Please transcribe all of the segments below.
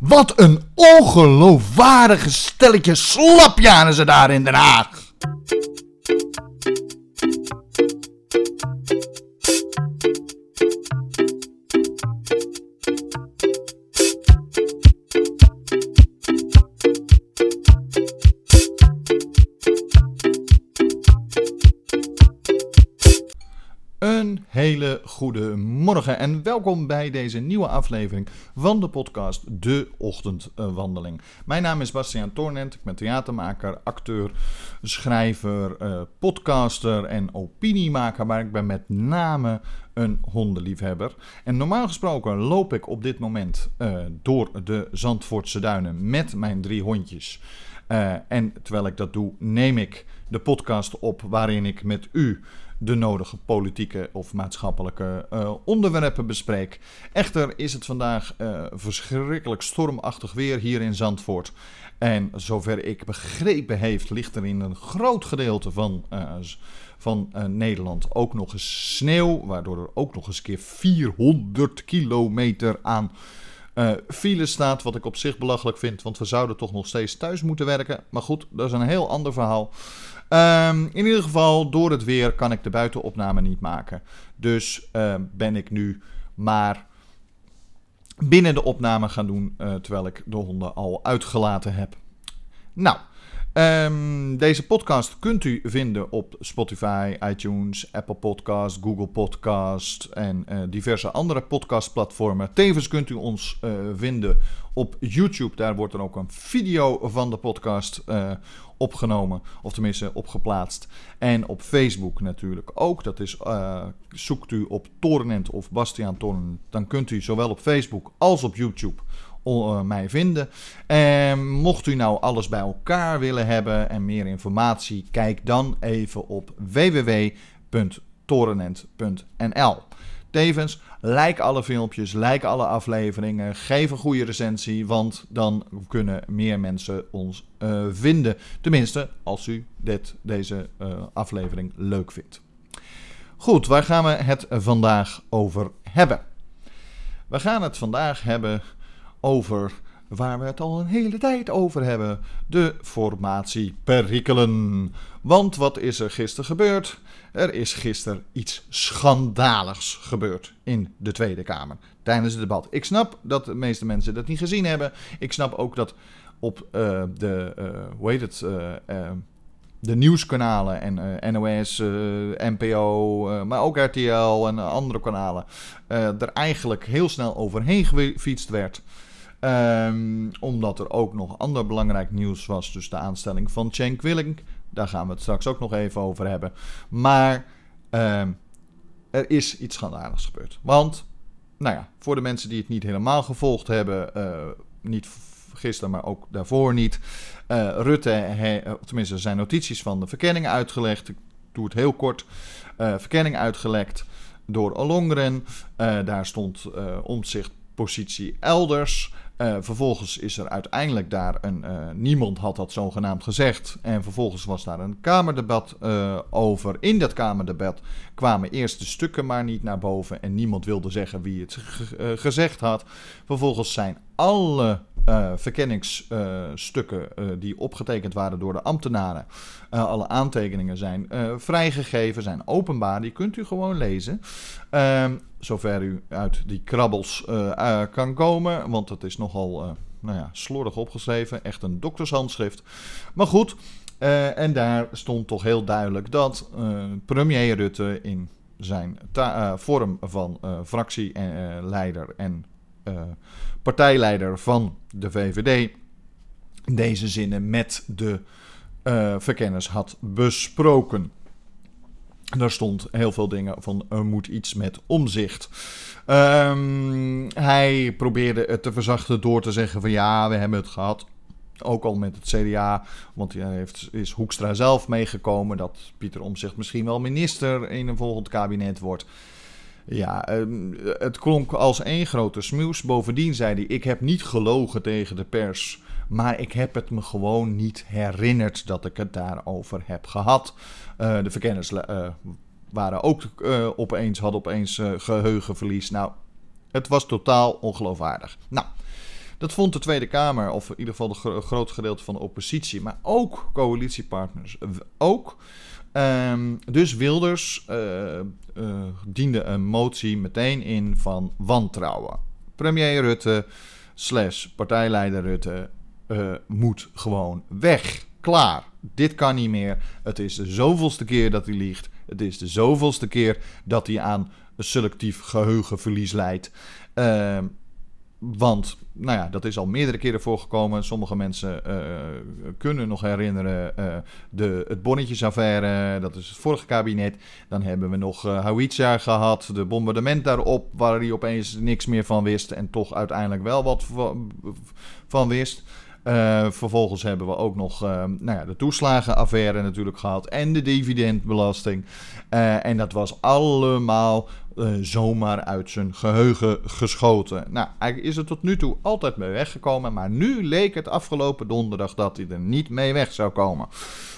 Wat een ongeloofwaardige stelletje slapjanen ze daar in Den Haag. Hele goede morgen en welkom bij deze nieuwe aflevering van de podcast De Ochtendwandeling. Mijn naam is Bastiaan Toornent, ik ben theatermaker, acteur, schrijver, eh, podcaster en opiniemaker, maar ik ben met name een hondenliefhebber. En normaal gesproken loop ik op dit moment eh, door de Zandvoortse duinen met mijn drie hondjes. Uh, en terwijl ik dat doe, neem ik de podcast op waarin ik met u de nodige politieke of maatschappelijke uh, onderwerpen bespreek. Echter is het vandaag uh, verschrikkelijk stormachtig weer hier in Zandvoort. En zover ik begrepen heeft, ligt er in een groot gedeelte van, uh, van Nederland ook nog eens sneeuw. Waardoor er ook nog eens een keer 400 kilometer aan uh, file staat, wat ik op zich belachelijk vind, want we zouden toch nog steeds thuis moeten werken. Maar goed, dat is een heel ander verhaal. Um, in ieder geval, door het weer kan ik de buitenopname niet maken. Dus uh, ben ik nu maar binnen de opname gaan doen, uh, terwijl ik de honden al uitgelaten heb. Nou, um, deze podcast kunt u vinden op Spotify, iTunes, Apple Podcast, Google Podcast en uh, diverse andere podcastplatformen. Tevens kunt u ons uh, vinden op YouTube. Daar wordt er ook een video van de podcast uh, opgenomen, of tenminste opgeplaatst. En op Facebook natuurlijk ook. Dat is, zoekt u op Torenent of Bastiaan Torenent, dan kunt u zowel op Facebook als op YouTube mij vinden. En mocht u nou alles bij elkaar willen hebben en meer informatie, kijk dan even op www.torenent.nl. Tevens, like alle filmpjes, like alle afleveringen, geef een goede recensie, want dan kunnen meer mensen ons uh, vinden. Tenminste, als u dit, deze uh, aflevering leuk vindt. Goed, waar gaan we het vandaag over hebben? We gaan het vandaag hebben over waar we het al een hele tijd over hebben: de formatieperikelen. Want wat is er gisteren gebeurd? Er is gisteren iets schandaligs gebeurd in de Tweede Kamer tijdens het debat. Ik snap dat de meeste mensen dat niet gezien hebben. Ik snap ook dat op uh, de, uh, hoe heet het, uh, de nieuwskanalen en NOS, NPO, maar ook RTL en andere kanalen er eigenlijk heel snel overheen gefietst werd. Um, omdat er ook nog ander belangrijk nieuws was. Dus de aanstelling van Cenk Willink. Daar gaan we het straks ook nog even over hebben. Maar um, er is iets schandaligs gebeurd. Want, nou ja, voor de mensen die het niet helemaal gevolgd hebben. Uh, niet gisteren, maar ook daarvoor niet. Uh, Rutte, he, tenminste zijn notities van de verkenningen uitgelegd. Ik doe het heel kort. Verkenning uitgelekt door Olongren. daar stond omzicht positie elders. Uh, vervolgens is er uiteindelijk daar een. Uh, niemand had dat zogenaamd gezegd. En vervolgens was daar een Kamerdebat uh, over. In dat Kamerdebat kwamen eerst de stukken maar niet naar boven. En niemand wilde zeggen wie het gezegd had. Vervolgens zijn alle verkenningsstukken die opgetekend waren door de ambtenaren. alle aantekeningen zijn vrijgegeven, zijn openbaar. Die kunt u gewoon lezen. Ehm, zover u uit die krabbels uh, uh, kan komen. Want het is nogal uh, nou ja, slordig opgeschreven. Echt een doktershandschrift. Maar goed, en daar stond toch heel duidelijk dat premier Rutte in zijn vorm van fractieleider en partijleider van de VVD deze zinnen met de verkenners had besproken. Daar stond heel veel dingen van er moet iets met omzicht. Um, hij probeerde het te verzachten door te zeggen van ja, we hebben het gehad. Ook al met het CDA, want hij heeft, is Hoekstra zelf meegekomen dat Pieter Omzicht misschien wel minister in een volgend kabinet wordt. Ja, um, het klonk als één grote smoes. Bovendien zei hij: Ik heb niet gelogen tegen de pers. Maar ik heb het me gewoon niet herinnerd dat ik het daarover heb gehad. Uh, de verkenners uh, waren ook uh, opeens, hadden opeens geheugenverlies. Nou, het was totaal ongeloofwaardig. Nou, Dat vond de Tweede Kamer, of in ieder geval een groot gedeelte van de oppositie, maar ook coalitiepartners ook. Ehm, dus Wilders uh, diende een motie meteen in van wantrouwen. Premier Rutte slash partijleider Rutte uh, moet gewoon weg. Klaar. Dit kan niet meer. Het is de zoveelste keer dat hij liegt. Het is de zoveelste keer dat hij aan selectief geheugenverlies leidt. Want, nou ja, dat is al meerdere keren voorgekomen. Sommige mensen uh, kunnen nog herinneren uh, de, het bonnetjesaffaire. Dat is het vorige kabinet. Dan hebben we nog uh, gehad. De bombardement daarop, waar hij opeens niks meer van wist. En toch uiteindelijk wel wat van, wist. Vervolgens hebben we ook nog nou ja, de toeslagenaffaire natuurlijk gehad en de dividendbelasting. En dat was allemaal zomaar uit zijn geheugen geschoten. Nou, eigenlijk is er tot nu toe altijd mee weggekomen, maar nu leek het afgelopen donderdag dat hij er niet mee weg zou komen.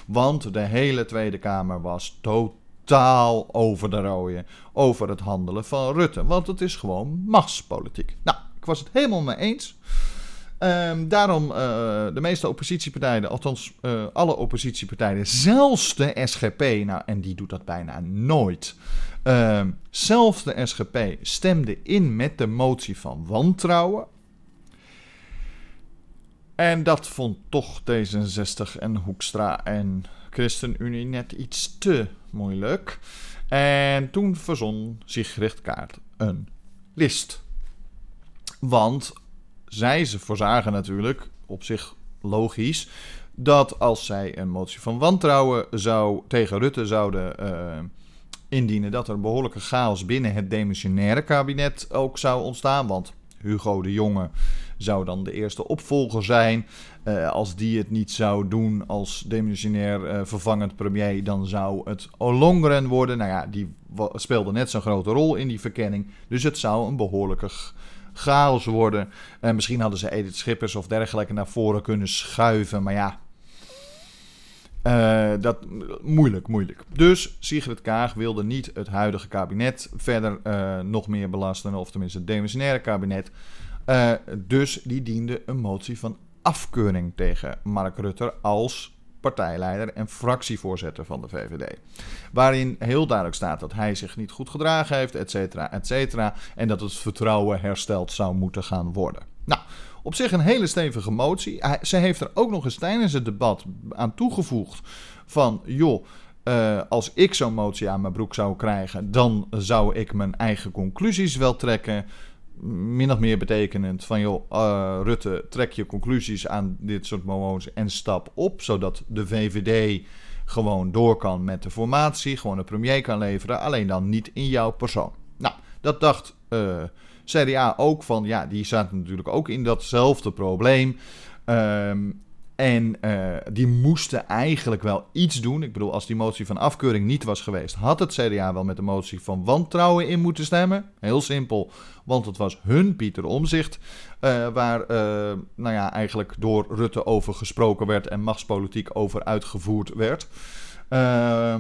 Want de hele Tweede Kamer was totaal over de rode over het handelen van Rutte. Want het is gewoon machtspolitiek. Nou, ik was het helemaal mee eens. Um, daarom uh, de meeste oppositiepartijen, althans uh, alle oppositiepartijen, zelfs de SGP, nou en die doet dat bijna nooit. Uh, zelfs de SGP stemde in met de motie van wantrouwen. En dat vond toch D66 en Hoekstra en ChristenUnie net iets te moeilijk. En toen verzon Sigrid Kaart een list. Want zij ze voorzagen natuurlijk, op zich logisch, dat als zij een motie van wantrouwen zou, tegen Rutte zouden uh, indienen, dat er behoorlijke chaos binnen het demissionaire kabinet ook zou ontstaan. Want Hugo de Jonge zou dan de eerste opvolger zijn. Uh, als die het niet zou doen als demissionair uh, vervangend premier, dan zou het Olongren worden. Nou ja, die speelde net zo'n grote rol in die verkenning. Dus het zou een behoorlijke chaos worden. En misschien hadden ze Edith Schippers of dergelijke naar voren kunnen schuiven. Maar ja, uh, dat, moeilijk, moeilijk. Dus Sigrid Kaag wilde niet het huidige kabinet verder uh, nog meer belasten. Of tenminste het demissionaire kabinet. Uh, dus die diende een motie van afkeuring tegen Mark Rutte als partijleider en fractievoorzitter van de VVD. Waarin heel duidelijk staat dat hij zich niet goed gedragen heeft, et cetera, et cetera. En dat het vertrouwen hersteld zou moeten gaan worden. Op zich een hele stevige motie. Ze heeft er ook nog eens tijdens het debat aan toegevoegd van, joh, uh, als ik zo'n motie aan mijn broek zou krijgen, dan zou ik mijn eigen conclusies wel trekken min of meer betekenend van joh, uh, Rutte, trek je conclusies aan dit soort moties en stap op, zodat de VVD gewoon door kan met de formatie, gewoon een premier kan leveren, alleen dan niet in jouw persoon. Nou, dat dacht eh, CDA ook van, ja, die zaten natuurlijk ook in datzelfde probleem. Um, en uh, die moesten eigenlijk wel iets doen. Ik bedoel, als die motie van afkeuring niet was geweest, had het CDA wel met de motie van wantrouwen in moeten stemmen. Heel simpel, want het was hun Pieter Omzicht, uh, waar uh, nou ja, eigenlijk door Rutte over gesproken werd en machtspolitiek over uitgevoerd werd.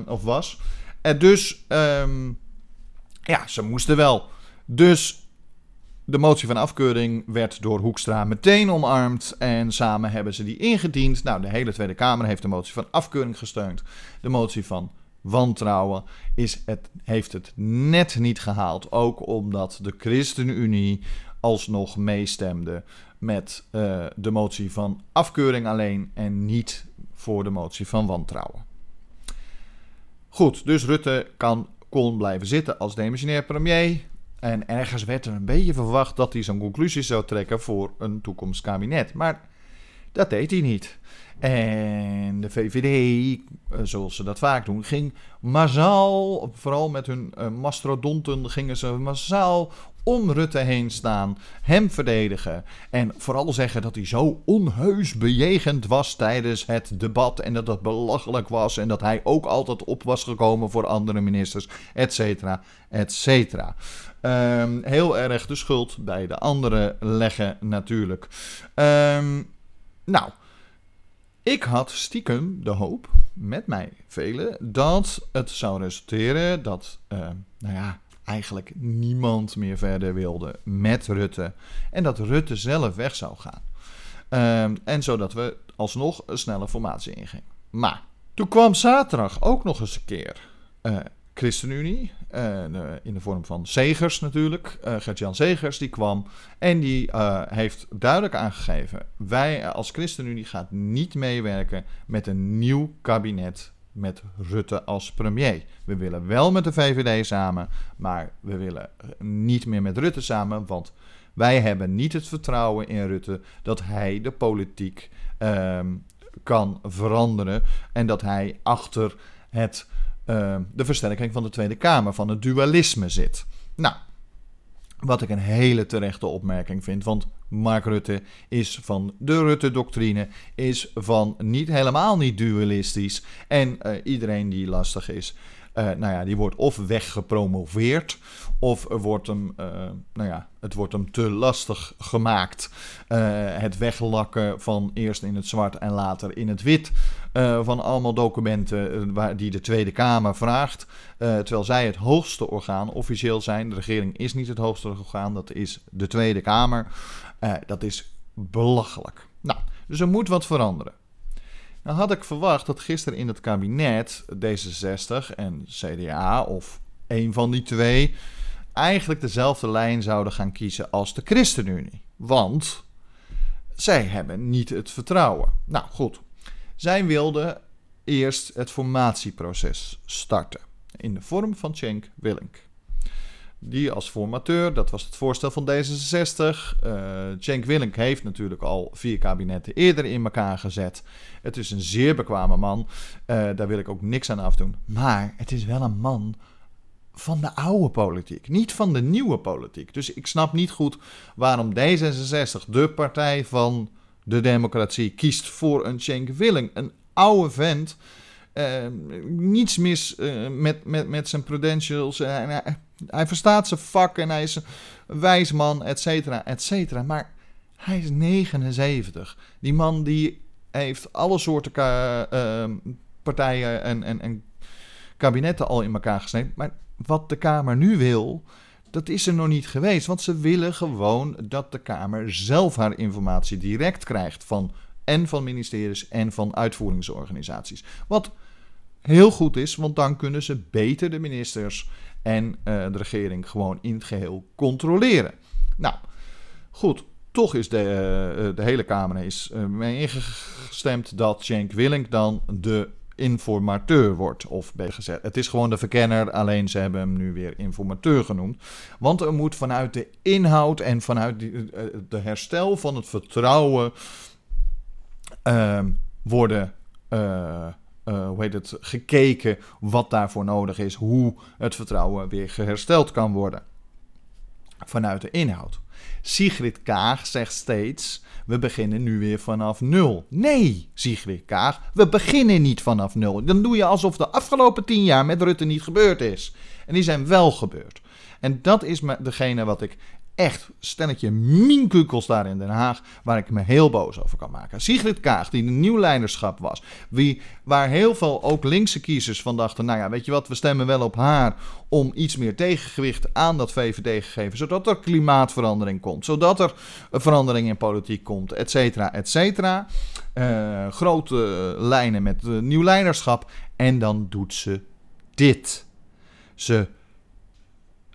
of was. En dus, um, ja, ze moesten wel. Dus de motie van afkeuring werd door Hoekstra meteen omarmd en samen hebben ze die ingediend. Nou, de hele Tweede Kamer heeft de motie van afkeuring gesteund. De motie van wantrouwen is het, heeft het net niet gehaald. Ook omdat de ChristenUnie alsnog meestemde met uh, de motie van afkeuring alleen en niet voor de motie van wantrouwen. Goed, dus Rutte kan, kon blijven zitten als demissionair premier. En ergens werd er een beetje verwacht dat hij zo'n conclusie zou trekken voor een toekomstkabinet. Maar dat deed hij niet. En de VVD, eh, zoals ze dat vaak doen, ging massaal, vooral met hun uh, mastodonten, gingen ze massaal om Rutte heen staan, hem verdedigen en vooral zeggen dat hij zo onheus bejegend was tijdens het debat en dat dat belachelijk was en dat hij ook altijd op was gekomen voor andere ministers, et cetera, et cetera. Um, heel erg de schuld bij de anderen leggen natuurlijk. Um, nou, ik had stiekem de hoop, met mij velen, dat het zou resulteren dat, uh, nou ja, eigenlijk niemand meer verder wilde met Rutte. En dat Rutte zelf weg zou gaan. Ehm, en zodat we alsnog een snelle formatie ingingen. Maar toen kwam zaterdag ook nog eens een keer uh, ChristenUnie. Uh, in de vorm van Zegers natuurlijk. Uh, Gert-Jan Zegers die kwam. En die heeft duidelijk aangegeven: wij als ChristenUnie gaan niet meewerken met een nieuw kabinet met Rutte als premier. We willen wel met de VVD samen, maar we willen niet meer met Rutte samen, want wij hebben niet het vertrouwen in Rutte dat hij de politiek uh, kan veranderen en dat hij achter het, uh, de versterking van de Tweede Kamer, van het dualisme zit. Nou, wat ik een hele terechte opmerking vind, want Mark Rutte is van de Rutte-doctrine, is van niet helemaal niet dualistisch. En uh, iedereen die lastig is, uh, nou ja, die wordt of weggepromoveerd, of wordt hem, uh, nou ja, het wordt hem te lastig gemaakt. Uh, het weglakken van eerst in het zwart en later in het wit. van allemaal documenten waar, die de Tweede Kamer vraagt. terwijl zij het hoogste orgaan officieel zijn. De regering is niet het hoogste orgaan, dat is de Tweede Kamer. dat is belachelijk. Nou, dus er moet wat veranderen. Nou had ik verwacht dat gisteren in het kabinet D66 en CDA of een van die twee eigenlijk dezelfde lijn zouden gaan kiezen als de ChristenUnie. Want zij hebben niet het vertrouwen. Nou goed, zij wilden eerst het formatieproces starten in de vorm van Cenk Willink die als formateur, dat was het voorstel van D66. Uh, Cenk Willink heeft natuurlijk al vier kabinetten eerder in elkaar gezet. Het is een zeer bekwame man, uh, daar wil ik ook niks aan afdoen. Maar het is wel een man van de oude politiek, niet van de nieuwe politiek. Dus ik snap niet goed waarom D66, de partij van de democratie, kiest voor een Cenk Willink. Een oude vent uh, niets mis met, met, met zijn credentials. Hij, hij, verstaat zijn vak en hij is een wijs man, et cetera, et cetera. Maar hij is 79. Die man die heeft alle soorten ehm, partijen en, en, en kabinetten al in elkaar gesneden. Maar wat de Kamer nu wil, dat is er nog niet geweest. Want ze willen gewoon dat de Kamer zelf haar informatie direct krijgt van en van ministeries en van uitvoeringsorganisaties. Wat heel goed is, want dan kunnen ze beter de ministers en uh, de regering gewoon in het geheel controleren. Nou, goed. Toch is de, uh, de hele Kamer is, mee ingestemd dat Cenk Willink dan de informateur wordt. Of gezegd, het is gewoon de verkenner, alleen ze hebben hem nu weer informateur genoemd. Want er moet vanuit de inhoud en vanuit de herstel van het vertrouwen ehm, worden uh, hoe heet het, gekeken wat daarvoor nodig is, hoe het vertrouwen weer hersteld kan worden. Vanuit de inhoud. Sigrid Kaag zegt steeds: we beginnen nu weer vanaf nul. Nee, Sigrid Kaag, we beginnen niet vanaf nul. Dan doe je alsof de afgelopen tien jaar met Rutte niet gebeurd is. En die zijn wel gebeurd. En dat is degene wat ik echt stelletje minkukels daar in Den Haag, waar ik me heel boos over kan maken. Sigrid Kaag, die een nieuw leiderschap was, wie, waar heel veel ook linkse kiezers van dachten, nou ja, weet je wat, we stemmen wel op haar om iets meer tegengewicht aan dat VVD gegeven, zodat er klimaatverandering komt, zodat er verandering in politiek komt, et cetera, et cetera. Uh, grote lijnen met nieuw leiderschap en dan doet ze dit. Ze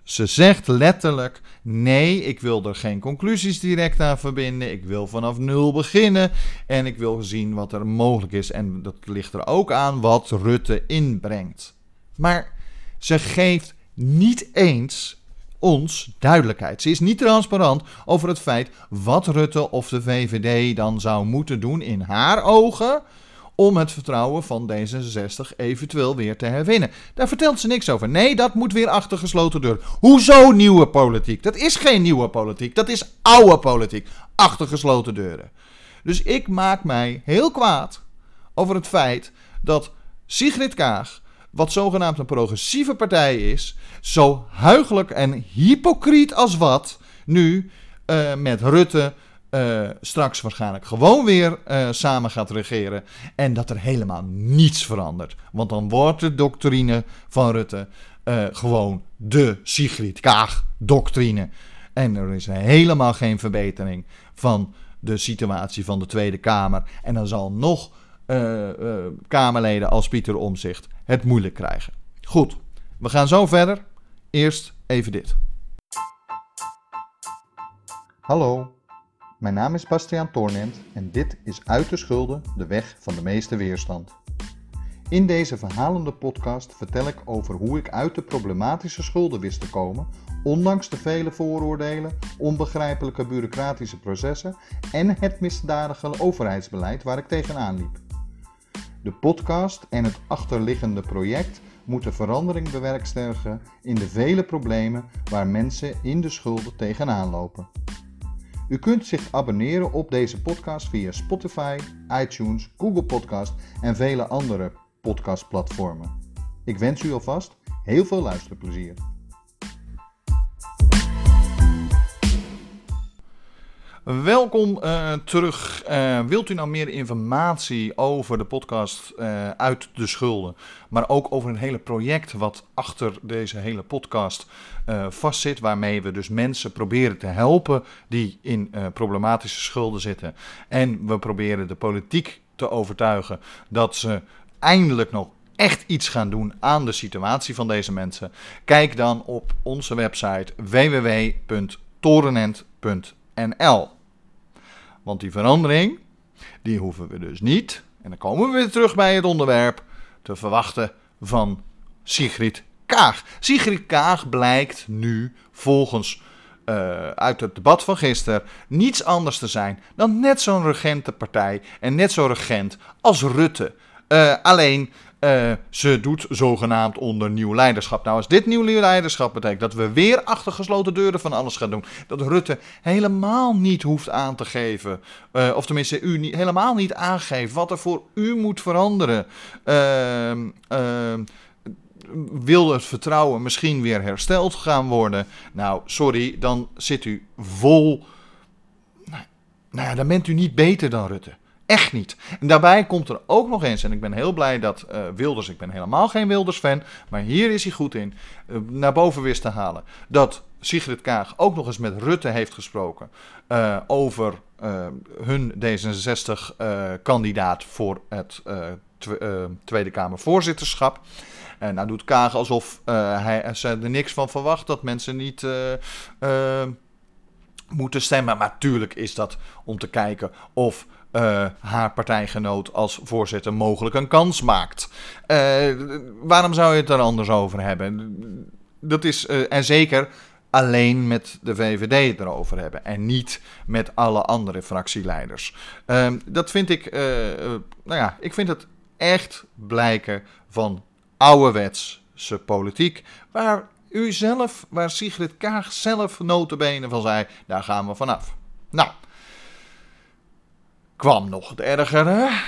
ze zegt letterlijk: nee, ik wil er geen conclusies direct aan verbinden. Ik wil vanaf nul beginnen en ik wil zien wat er mogelijk is. En dat ligt er ook aan wat Rutte inbrengt. Maar ze geeft niet eens ons duidelijkheid. Ze is niet transparant over het feit wat Rutte of de VVD dan zou moeten doen in haar ogen om het vertrouwen van D66 eventueel weer te herwinnen. Daar vertelt ze niks over. Nee, dat moet weer achter gesloten deuren. Hoezo nieuwe politiek? Dat is geen nieuwe politiek, dat is oude politiek. Achter gesloten deuren. Dus ik maak mij heel kwaad over het feit dat Sigrid Kaag, wat zogenaamd een progressieve partij is, zo huigelijk en hypocriet als wat, nu uh, met Rutte uh, straks waarschijnlijk gewoon weer uh, samen gaat regeren. En dat er helemaal niets verandert. Want dan wordt de doctrine van Rutte eh, gewoon de Sigrid Kaag-doctrine. En er is helemaal geen verbetering van de situatie van de Tweede Kamer. En dan zal nog Kamerleden als Pieter Omzicht het moeilijk krijgen. Goed, we gaan zo verder. Eerst even dit. Hallo, mijn naam is Bastiaan Toornent en dit is Uit de Schulden, de weg van de meeste weerstand. In deze verhalende podcast vertel ik over hoe ik uit de problematische schulden wist te komen, ondanks de vele vooroordelen, onbegrijpelijke bureaucratische processen en het misdadige overheidsbeleid waar ik tegenaan liep. De podcast en het achterliggende project moeten verandering bewerkstelligen in de vele problemen waar mensen in de schulden tegenaan lopen. U kunt zich abonneren op deze podcast via Spotify, iTunes, Google Podcast en vele andere podcastplatformen. Ik wens u alvast heel veel luisterplezier. Welkom uh, terug. Uh, wilt u nou meer informatie over de podcast uh, uit de schulden, maar ook over een hele project wat achter deze hele podcast vastzit, waarmee we dus mensen proberen te helpen die in problematische schulden zitten. En we proberen de politiek te overtuigen dat ze eindelijk nog echt iets gaan doen aan de situatie van deze mensen. Kijk dan op onze website www.torenent.nl. Want die verandering, die hoeven we dus niet, en dan komen we weer terug bij het onderwerp, te verwachten van Sigrid Kaag. Sigrid Kaag blijkt nu volgens uh, uit het debat van gisteren niets anders te zijn dan net zo'n regentenpartij en net zo regent als Rutte. Uh, alleen uh, ze doet zogenaamd onder nieuw leiderschap. Nou, als dit nieuw leiderschap betekent dat we weer achter gesloten deuren van alles gaan doen. Dat Rutte helemaal niet hoeft aan te geven. Uh, of tenminste, u niet, helemaal niet aangeeft wat er voor u moet veranderen. Uh, wil het vertrouwen misschien weer hersteld gaan worden? Nou, sorry, dan zit u vol. Nou, nou ja, dan bent u niet beter dan Rutte. Echt niet. En daarbij komt er ook nog eens, en ik ben heel blij dat uh, Wilders, ik ben helemaal geen Wilders-fan, maar hier is hij goed in, uh, naar boven wist te halen. Dat Sigrid Kaag ook nog eens met Rutte heeft gesproken uh, over hun D66-kandidaat voor het Tweede Kamervoorzitterschap. En nou doet Kaag alsof hij, er niks van verwacht dat mensen niet moeten stemmen. Maar natuurlijk is dat om te kijken of uh, haar partijgenoot als voorzitter mogelijk een kans maakt. Uh, waarom zou je het er anders over hebben? Dat is, uh, en zeker alleen met de VVD erover hebben en niet met alle andere fractieleiders. Ehm, dat vind ik, nou ja, ik vind het echt blijken van ouderwetse politiek, waar u zelf, waar Sigrid Kaag zelf notenbenen van zei, daar gaan we vanaf. Nou, kwam nog het ergere.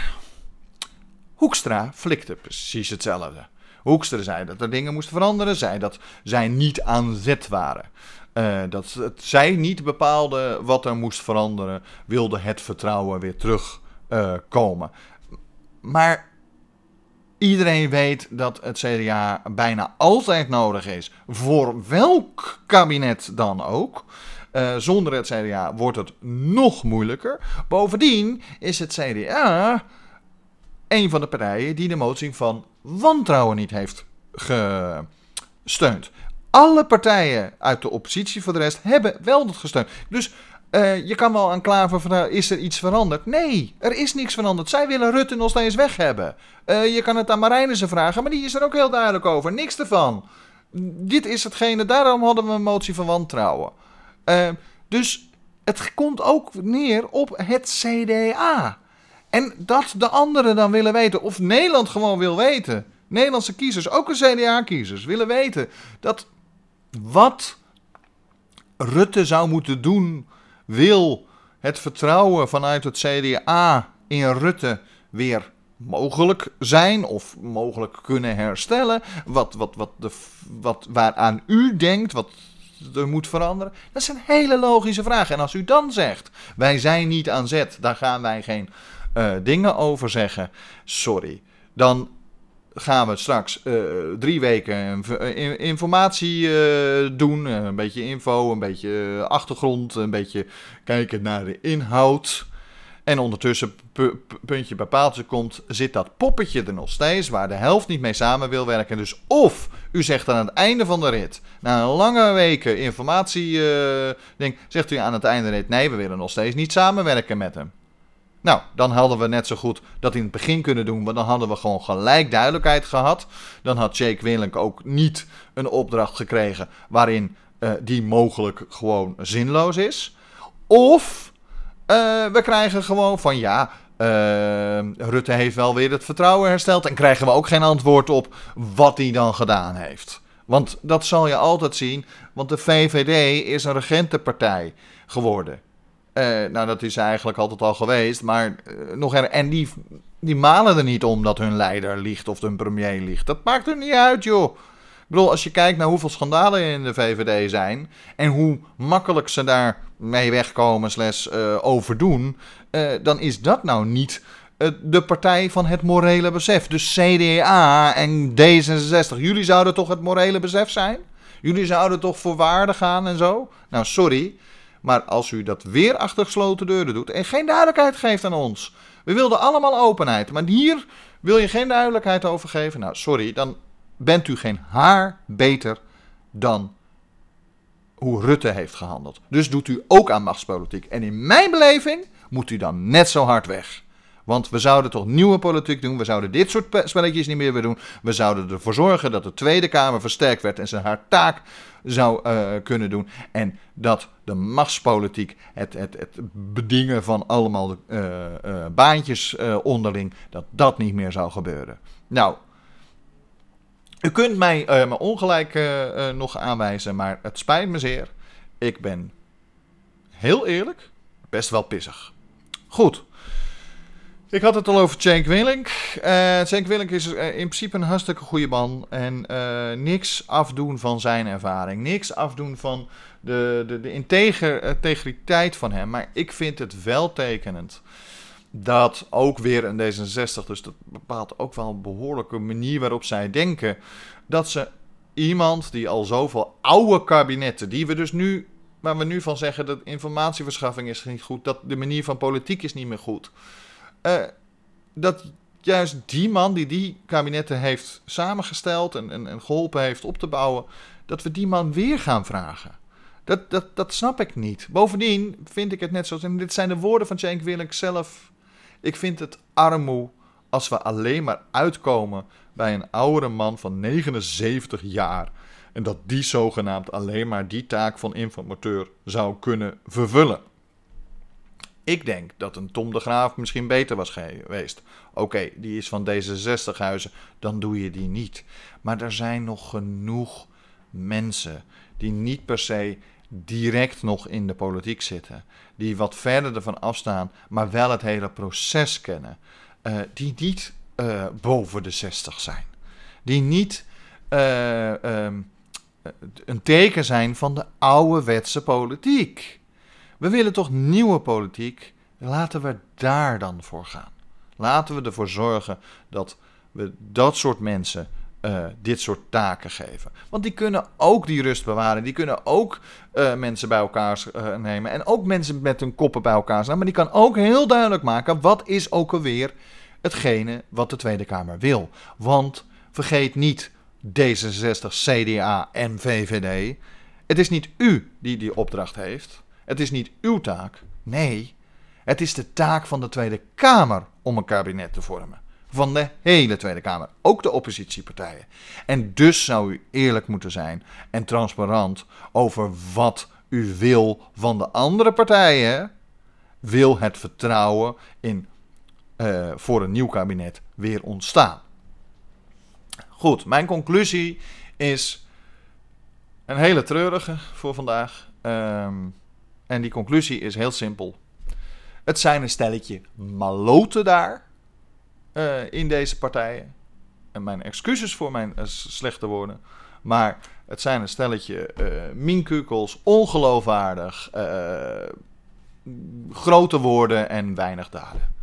Hoekstra flikte precies hetzelfde. Hoekstra zei dat er dingen moesten veranderen, zei dat zij niet aan zet waren. Uh, dat zij niet bepaalde wat er moest veranderen, wilde het vertrouwen weer terugkomen. Uh, maar iedereen weet dat het CDA bijna altijd nodig is, voor welk kabinet dan ook. Uh, zonder het CDA wordt het nog moeilijker. Bovendien is het CDA een van de partijen die de motie van wantrouwen niet heeft gesteund. Alle partijen uit de oppositie voor de rest hebben wel dat gesteund. Dus uh, je kan wel aan klaver van, is er iets veranderd? Nee, er is niks veranderd. Zij willen Rutte nog steeds weg hebben. Uh, je kan het aan Marijnissen vragen, maar die is er ook heel duidelijk over. Niks ervan. Dit is hetgene, daarom hadden we een motie van wantrouwen. Uh, dus het komt ook neer op het CDA. En dat de anderen dan willen weten, of Nederland gewoon wil weten. Nederlandse kiezers, ook de CDA-kiezers, willen weten dat wat Rutte zou moeten doen, wil het vertrouwen vanuit het CDA in Rutte weer mogelijk zijn of mogelijk kunnen herstellen. Wat, wat, wat, de, wat waaraan u denkt, wat er moet veranderen? Dat een hele logische vraag. En als u dan zegt, wij zijn niet aan zet, daar gaan wij geen uh, dingen over zeggen. Sorry. Dan gaan we straks eh, drie weken eh, informatie eh, doen. een beetje info, een beetje achtergrond, een beetje kijken naar de inhoud. En ondertussen, puntje bij paaltje komt, zit dat poppetje er nog steeds, waar de helft niet mee samen wil werken. Dus of u zegt aan het einde van de rit, na een lange weken informatie, ding, zegt u aan het einde rit, nee, we willen nog steeds niet samenwerken met hem. Nou, dan hadden we net zo goed dat in het begin kunnen doen, want dan hadden we gewoon gelijk duidelijkheid gehad. Dan had Jake Willink ook niet een opdracht gekregen waarin uh, die mogelijk gewoon zinloos is. Of uh, we krijgen gewoon van ja, uh, Rutte heeft wel weer het vertrouwen hersteld en krijgen we ook geen antwoord op wat hij dan gedaan heeft. Want dat zal je altijd zien, want de VVD is een regentenpartij geworden. Uh, nou, dat is eigenlijk altijd al geweest. Maar nog er, en die, die malen er niet om dat hun leider ligt of hun premier ligt. Dat maakt er niet uit, joh. Ik als je kijkt naar hoeveel schandalen in de VVD zijn. en hoe makkelijk ze daar mee wegkomen, slash uh, overdoen. dan is dat nou niet de partij van het morele besef. Dus CDA en D66. Jullie zouden toch het morele besef zijn? Jullie zouden toch voor waarde gaan en zo? Nou, sorry. Maar als u dat weer achter gesloten deuren doet en geen duidelijkheid geeft aan ons. We wilden allemaal openheid, maar hier wil je geen duidelijkheid over geven. Nou, sorry, dan bent u geen haar beter dan hoe Rutte heeft gehandeld. Dus doet u ook aan machtspolitiek. En in mijn beleving moet u dan net zo hard weg. Want we zouden toch nieuwe politiek doen. We zouden dit soort spelletjes niet meer willen doen. We zouden ervoor zorgen dat de Tweede Kamer versterkt werd en zijn haar taak zou uh, kunnen doen. En dat de machtspolitiek, het, het, het bedingen van allemaal uh, baantjes onderling, dat dat niet meer zou gebeuren. Nou, u kunt mij mijn ongelijk nog aanwijzen, maar het spijt me zeer. Ik ben heel eerlijk best wel pissig. Goed. Ik had het al over Cenk Willink. Uh, Willink is in principe een hartstikke goede man. En niks afdoen van zijn ervaring. Niks afdoen van de, de, de integer, integriteit van hem. Maar ik vind het wel tekenend dat ook weer een D66, dus dat bepaalt ook wel een behoorlijke manier waarop zij denken, dat ze iemand die al zoveel oude kabinetten, die we dus nu, waar we nu van zeggen dat informatieverschaffing is niet goed, dat de manier van politiek is niet meer goed. Uh, dat juist die man die die kabinetten heeft samengesteld en, en, en, geholpen heeft op te bouwen, dat we die man weer gaan vragen. Dat, dat, dat snap ik niet. Bovendien vind ik het net zoals, en dit zijn de woorden van Cenk Willink zelf, ik vind het armoe als we alleen maar uitkomen bij een oudere man van 79 jaar. En dat die zogenaamd alleen maar die taak van informateur zou kunnen vervullen. Ik denk dat een Tom de Graaf misschien beter was geweest. Oké, die is van D66 huizen, dan doe je die niet. Maar er zijn nog genoeg mensen die niet per se direct nog in de politiek zitten. Die wat verder ervan afstaan, maar wel het hele proces kennen. Uh, die niet uh, boven de 60 zijn. Die niet uh, um, een teken zijn van de ouderwetse politiek. We willen toch nieuwe politiek? Laten we daar dan voor gaan. Laten we ervoor zorgen dat we dat soort mensen uh, dit soort taken geven. Want die kunnen ook die rust bewaren. Die kunnen ook uh, mensen bij elkaar uh, nemen. En ook mensen met hun koppen bij elkaar staan. Maar die kan ook heel duidelijk maken. Wat is ook alweer hetgene wat de Tweede Kamer wil. Want vergeet niet D66, CDA en VVD. Het is niet u die die opdracht heeft. Het is niet uw taak. Nee, het is de taak van de Tweede Kamer om een kabinet te vormen. Van de hele Tweede Kamer, ook de oppositiepartijen. En dus zou u eerlijk moeten zijn en transparant over wat u wil van de andere partijen. Wil het vertrouwen in, uh, voor een nieuw kabinet weer ontstaan? Goed, mijn conclusie is een hele treurige voor vandaag. Um, en die conclusie is heel simpel. Het zijn een stelletje maloten daar uh, in deze partijen. En mijn excuses voor mijn uh, slechte woorden. Maar het zijn een stelletje uh, ongeloofwaardig, grote woorden en weinig daden.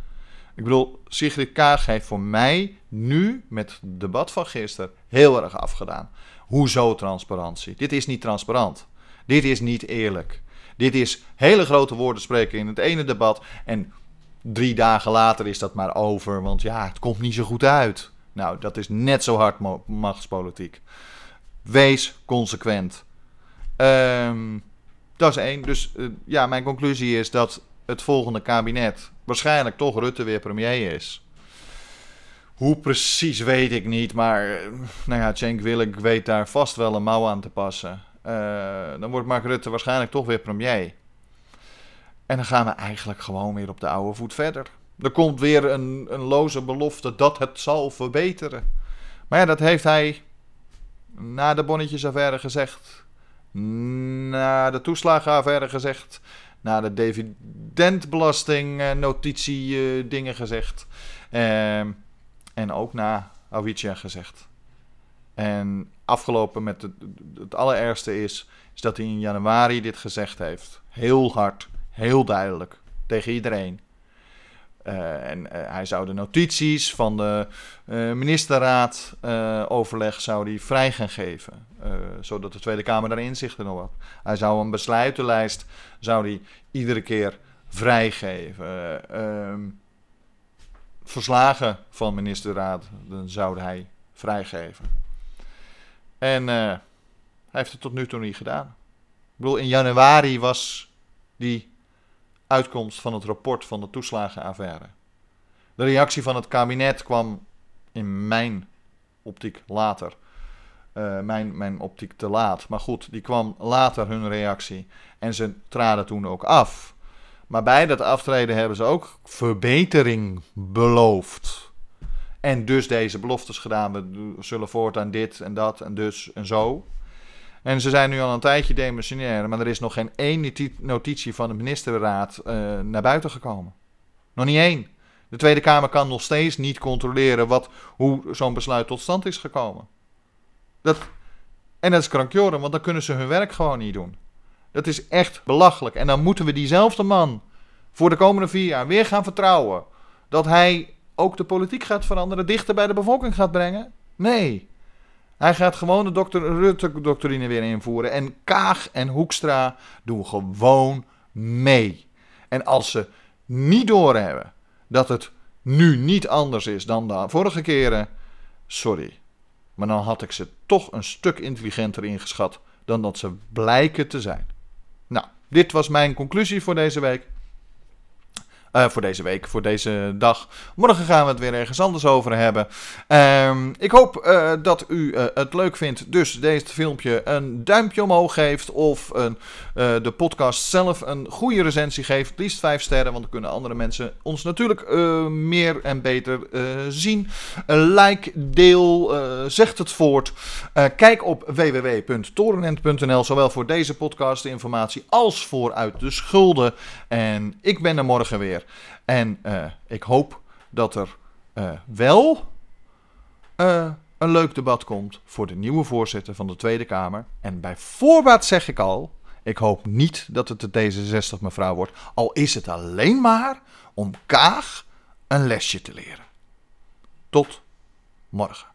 Ik bedoel, Sigrid Kaag heeft voor mij nu met het debat van gisteren heel erg afgedaan. Hoezo transparantie? Dit is niet transparant. Dit is niet eerlijk. Dit is hele grote woorden spreken in het ene debat en drie dagen later is dat maar over, want ja, het komt niet zo goed uit. Nou, dat is net zo hard machtspolitiek. Wees consequent. Um, dat is één. Dus uh, ja, mijn conclusie is dat het volgende kabinet waarschijnlijk toch Rutte weer premier is. Hoe precies weet ik niet, maar eh, nou ja, Cenk Willink weet daar vast wel een mouw aan te passen. Uh, dan wordt Mark Rutte waarschijnlijk toch weer premier. En dan gaan we eigenlijk gewoon weer op de oude voet verder. Er komt weer een, een loze belofte dat het zal verbeteren. Maar ja, dat heeft hij na de bonnetjesaffaire gezegd. Na de toeslagenaffaire gezegd. Na de dividendbelasting uh, notitie uh, dingen gezegd. Uh, en ook na Awicia gezegd. En afgelopen met het, het allerergste is, is dat hij in januari dit gezegd heeft. Heel hard, heel duidelijk, tegen iedereen. Uh, en uh, hij zou de notities van de uh, ministerraad overleg zou die vrij gaan geven. zodat de Tweede Kamer daar inzicht in had. Hij zou een besluitenlijst zou die iedere keer vrijgeven. Ehm, verslagen van ministerraad dan zou hij vrijgeven. En hij heeft het tot nu toe niet gedaan. Ik bedoel, in januari was die uitkomst van het rapport van de toeslagenaffaire. De reactie van het kabinet kwam in mijn optiek later. Uh, mijn, mijn optiek te laat. Maar goed, die kwam later hun reactie. En ze traden toen ook af. Maar bij dat aftreden hebben ze ook verbetering beloofd. En dus deze beloftes gedaan. We zullen voortaan dit en dat en dus en zo. En ze zijn nu al een tijdje demissionair, maar er is nog geen één notitie van de ministerraad uh, naar buiten gekomen. Nog niet één. De Tweede Kamer kan nog steeds niet controleren wat, hoe zo'n besluit tot stand is gekomen. Dat, en dat is krankjoren, want dan kunnen ze hun werk gewoon niet doen. Dat is echt belachelijk. En dan moeten we diezelfde man voor de komende vier jaar weer gaan vertrouwen. Dat hij ook de politiek gaat veranderen, dichter bij de bevolking gaat brengen? Nee. Hij gaat gewoon de dokter Rutte-doctrine weer invoeren. En Kaag en Hoekstra doen gewoon mee. En als ze niet doorhebben dat het nu niet anders is dan de vorige keren, sorry. Maar dan had ik ze toch een stuk intelligenter ingeschat dan dat ze blijken te zijn. Nou, dit was mijn conclusie voor deze week. Uh, voor deze week, voor deze dag. Morgen gaan we het weer ergens anders over hebben. Um, ik hoop uh, dat u uh, het leuk vindt. Dus deze filmpje een duimpje omhoog geeft. Of een, de podcast zelf een goede recensie geeft. Liefst 5 sterren. Want dan kunnen andere mensen ons natuurlijk meer en beter zien. like, deel, zegt het voort. kijk op www.torenent.nl. Zowel voor deze podcast informatie als voor uit de schulden. En ik ben er morgen weer. En uh, ik hoop dat er uh, wel uh, een leuk debat komt voor de nieuwe voorzitter van de Tweede Kamer. En bij voorbaat zeg ik al, ik hoop niet dat het de D66 mevrouw wordt. Al is het alleen maar om Kaag een lesje te leren. Tot morgen.